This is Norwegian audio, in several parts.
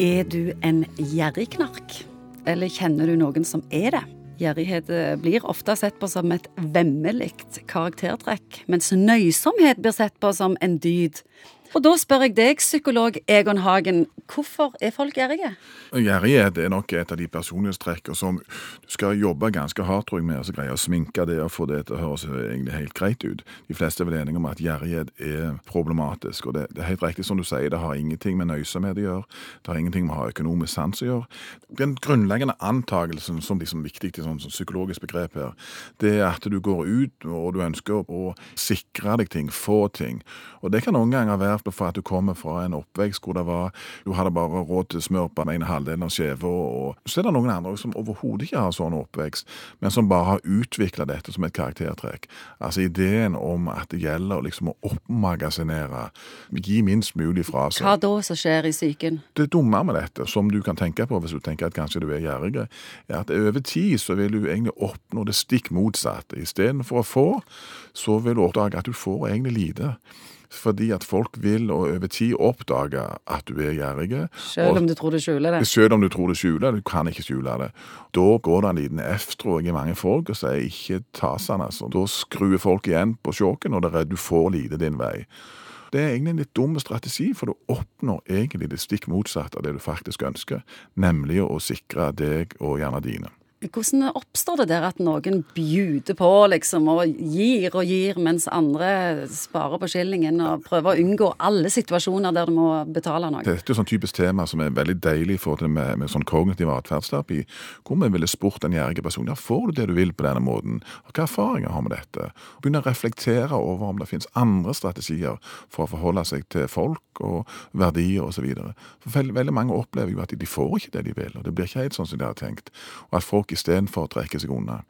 Er du en gjerrigknark? Eller kjenner du noen som er det? Gjerrighet eh, blir ofte sett på som et vemmelig karaktertrekk, mens nøysomhet blir sett på som en dyd. Og da spør jeg deg, psykolog Egon Hagen, hvorfor er folk gjerrige? Gjerrighet er nok et av de personlighetstrekkene som du skal jobbe ganske hardt tror jeg, med å greie å sminke det og få det til å høres egentlig helt greit ut. De fleste er vel enige om at gjerrighet er problematisk. Og det, det, er helt riktig som du sier, det har ingenting med nøysomhet å gjøre. Det har ingenting med å ha økonomisk sans å gjøre. Den grunnleggende antakelsen som liksom viktig til sånn, sånn psykologisk begrep her, det er at du går ut og du ønsker å sikre deg ting, få ting. Og det kan noen ganger være for at du kommer fra en oppvekst hvor det var, du hadde bare råd til smør på den ene halvdelen av skjeva. Så er det noen andre som overhodet ikke har sånn oppvekst, men som bare har utvikla dette som et karaktertrekk. Altså ideen om at det gjelder liksom å oppmagasinere, gi minst mulig fra seg. Hva da som skjer i psyken? Det dumme med dette, som du kan tenke på hvis du tenker at kanskje du er gjerrig, er at over tid så vil du egentlig oppnå det stikk motsatte. Istedenfor å få, så vil du oppdage at du får egentlig lite fordi at folk vil og over tid oppdage at du er gjerrig. Selv om du tror du skjuler det? Selv om du tror du skjuler det. Du kan ikke skjule det. Da går det en liten F, tror jeg, i mange folk og sier ikke ta sånn, altså. Da skrur folk igjen på sjåken, og det er du får lite din vei. Det er egentlig en litt dum strategi, for du oppnår egentlig det stikk motsatte av det du faktisk ønsker, nemlig å sikre deg og gjerne dine. Hvordan oppstår det der at noen bjuder på liksom, og gir og gir, mens andre sparer på skillingen og prøver å unngå alle situasjoner der du må betale noe? Dette er sånn typisk tema som er veldig deilig i forhold til med, med sånn kognitiv atferdsterapi. Hvor vi ville spurt en gjerrig person ja, får du det du vil på denne måten, hva erfaringer har med dette? Begynne å reflektere over om det finnes andre strategier for å forholde seg til folk og verdier osv. Veldig, veldig mange opplever jo at de får ikke det de vil, og det blir ikke helt sånn som de har tenkt. Og at folk folk istedenfor å trekke seg unna.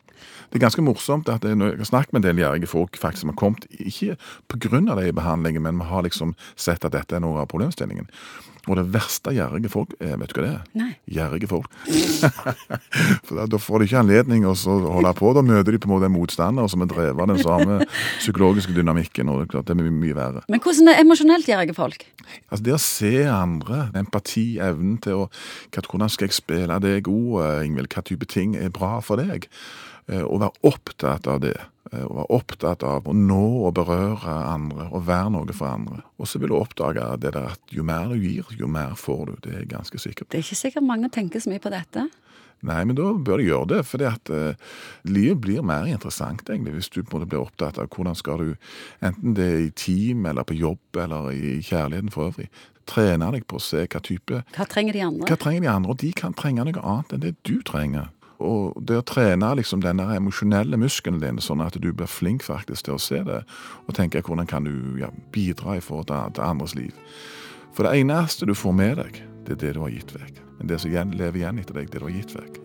Det er ganske morsomt at jeg har snakket med en del gjerrige folk faktisk som har kommet, ikke pga. det i behandlingen, men vi har liksom sett at dette er noe av problemstillingen. Og det verste gjerrige folk er, vet du hva det er? Nei. Gjerrige folk. For da, da, får de ikke anledning å holde på. Da møter de på en måte en motstander som er drevet av den samme psykologiske dynamikken. og Det er det er mye, verre. Men hvordan er emosjonelt gjerrige folk? Altså Det å se andre, empati, evnen til å Hvordan skal jeg spille deg god, Ingvild? Hva type ting er bra for deg? Eh, å være opptatt av det. Eh, å være opptatt av å nå og berøre andre og være noe for andre. Og så vil du oppdage det der at jo mer du gir, jo mer får du. Det er jeg ganske sikker på. Det er ikke sikkert mange tenker så mye på dette. Nei, men da bør du gjøre det. For uh, livet blir mer interessant egentlig, hvis du på en måte blir opptatt av hvordan skal du, enten det er i team eller på jobb eller i kjærligheten for øvrig, trene deg på å se hva type Hva trenger de andre? Hva trenger de andre, Og de kan trenge noe annet enn det du trenger. Og det å trene liksom denne emosjonelle muskelen din, sånn at du blir flink faktisk til å se det, og tenke hvordan kan du ja, bidra i forhold til, andres liv. For det eneste du får med deg, det er det du har gitt vekk. Men det som lever igjen etter deg, det du har gitt vekk.